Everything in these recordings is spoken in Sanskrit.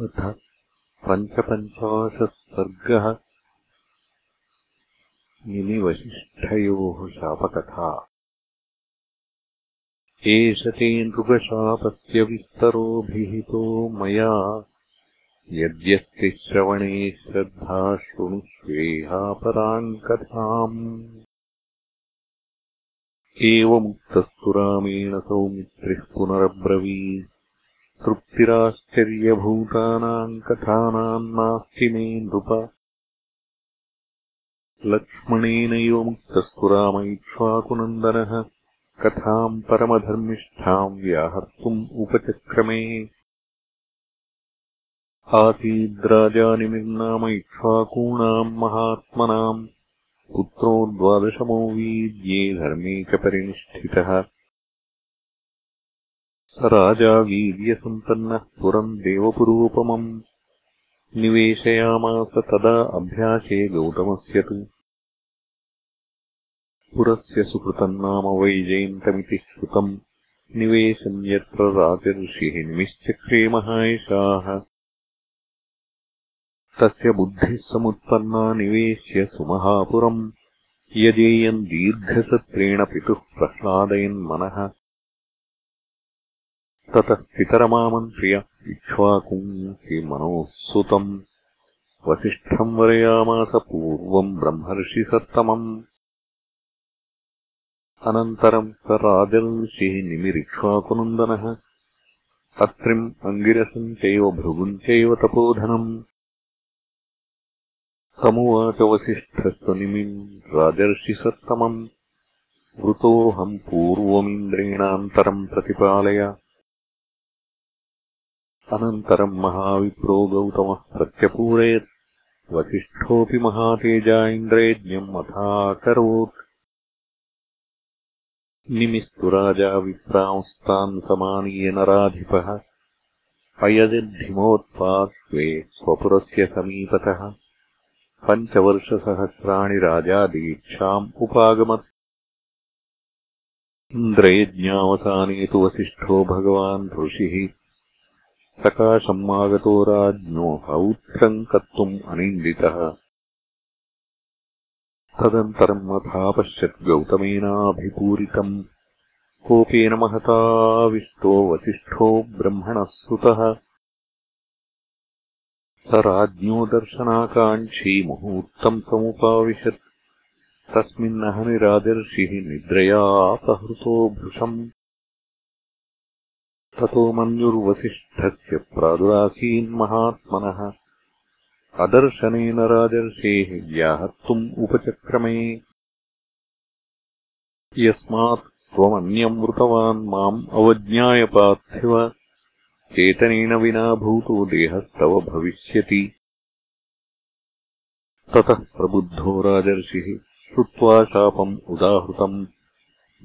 पञ्चपञ्चाशः सर्गः निमिवसिष्ठयोः शापकथा। एष ते नृगशापस्य विस्तरोऽभिहितो मया यद्यस्ति श्रवणे श्रद्धा शृणुष्वेहापराम् कथाम्। एवमुक्तस्तु रामेण सौमित्रिः पुनरब्रवीत् तृप्तिराश्चर्यभूतानाम् कथानाम् नास्ति मे नृप। लक्ष्मणेनैवमुक्तस्तु रामैक्ष्वाकुनन्दनः कथाम् परमधर्मिष्ठाम् व्याहर्तुम् उपचक्रमे। आसीद्राजानिमिर्नाम इक्ष्वाकूणाम् महात्मनाम् पुत्रो द्वादशमो वीद्ये धर्मे च परिनिष्ठितः स राजा वीर्यसम्पन्नः पुरम् देवपुरोपमम्। निवेशयामास तदा अभ्यासे गौतमस्य तु। पुरस्य सुकृतम् नाम वैजयन्तमिति श्रुतम्। निवेशम् यत्र राजऋषिः निमिश्चक्रे महायशाः। तस्य बुद्धिः समुत्पन्ना निवेश्य सुमहापुरम्। यजेयम् दीर्घसत्रेण पितुः प्रह्लादयन्मनः ततः पितरमामन्त्र्य इक्ष्वाकुम् मनोः सुतम् वसिष्ठम् वरयामास पूर्वम् ब्रह्मर्षिसत्तमम्। अनन्तरम् स राजर्षिः निमिरिक्ष्वाकुनन्दनः। अत्रिम् अङ्गिरसम् चैव भृगुम् चैव तपोधनम्। समुवाच वसिष्ठस्त्वनिमिम् राजर्षिसत्तमम्। वृतोऽहम् पूर्वमिन्द्रेणान्तरम् प्रतिपालय अनन्तरम् महाविप्रो गौतमः प्रत्यपूरयत्। वसिष्ठोऽपि महातेजा इन्द्रयज्ञम् अथाकरोत् निमिस्तु राजा विप्रांस्तान् समानीय नराधिपः। अयजद्धिमोत्पार्श्वे स्वपुरस्य समीपतः। पञ्चवर्षसहस्राणि राजा दीक्षाम् उपागमत्। इन्द्रयज्ञावसाने तु वसिष्ठो भगवान् ऋषिः सकाशम् आगतो राज्ञो हौत्रम् कर्तुम् अनिन्दितः तदन्तरम् अथापश्यत् गौतमेनाभिपूरितम्। कोपेन महताविष्टो वसिष्ठो ब्रह्मणः सुतः। स राज्ञो दर्शनाकाङ्क्षी मुहूर्तम् समुपाविशत्। तस्मिन्नहनिराजर्षिः निद्रयापहृतो भृशम्। ततो मन्युर्वसिष्ठस्य प्रादुरासीन्महात्मनः अदर्शनेन राजर्षेः व्याहर्तुम् उपचक्रमे। यस्मात् त्वमन्यम् वृतवान् माम् अवज्ञाय पार्थिव। चेतनेन विना भूतो देहस्तव भविष्यति। ततः प्रबुद्धो राजर्षिः श्रुत्वा शापम् उदाहृतम्।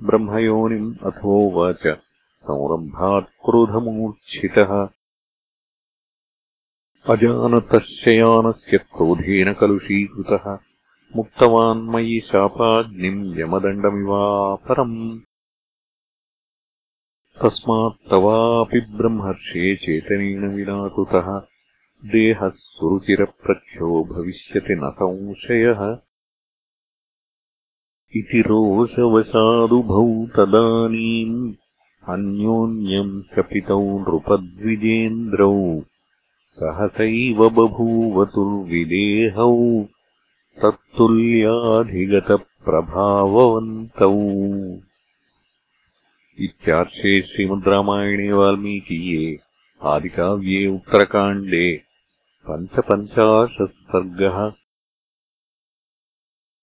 ब्रह्मयोनिम् अथोवाच संरम्भात् क्रोधमूर्च्छितः। अजानतः शयानस्य क्रोधेन कलुषीकृतः मुक्तवान् मयि शापाग्निम् यमदण्डमिवापरम्। तस्मात् तवापि ब्रह्मर्षे चेतनेन विनाकृतः देहः सुरुचिरप्रख्यो भविष्यति न संशयः। इति रोषवशादुभौ तदानीम् अन्योन्यम् शपितौ नृपद्विजेन्द्रौ सहसैव बभूवतुर्विदेहौ तत्तुल्याधिगतप्रभाववन्तौ। इत्यार्षे श्रीमद् रामायणे वाल्मीकीये आदिकाव्ये उत्तरकाण्डे पञ्चपञ्चाशत् सर्गः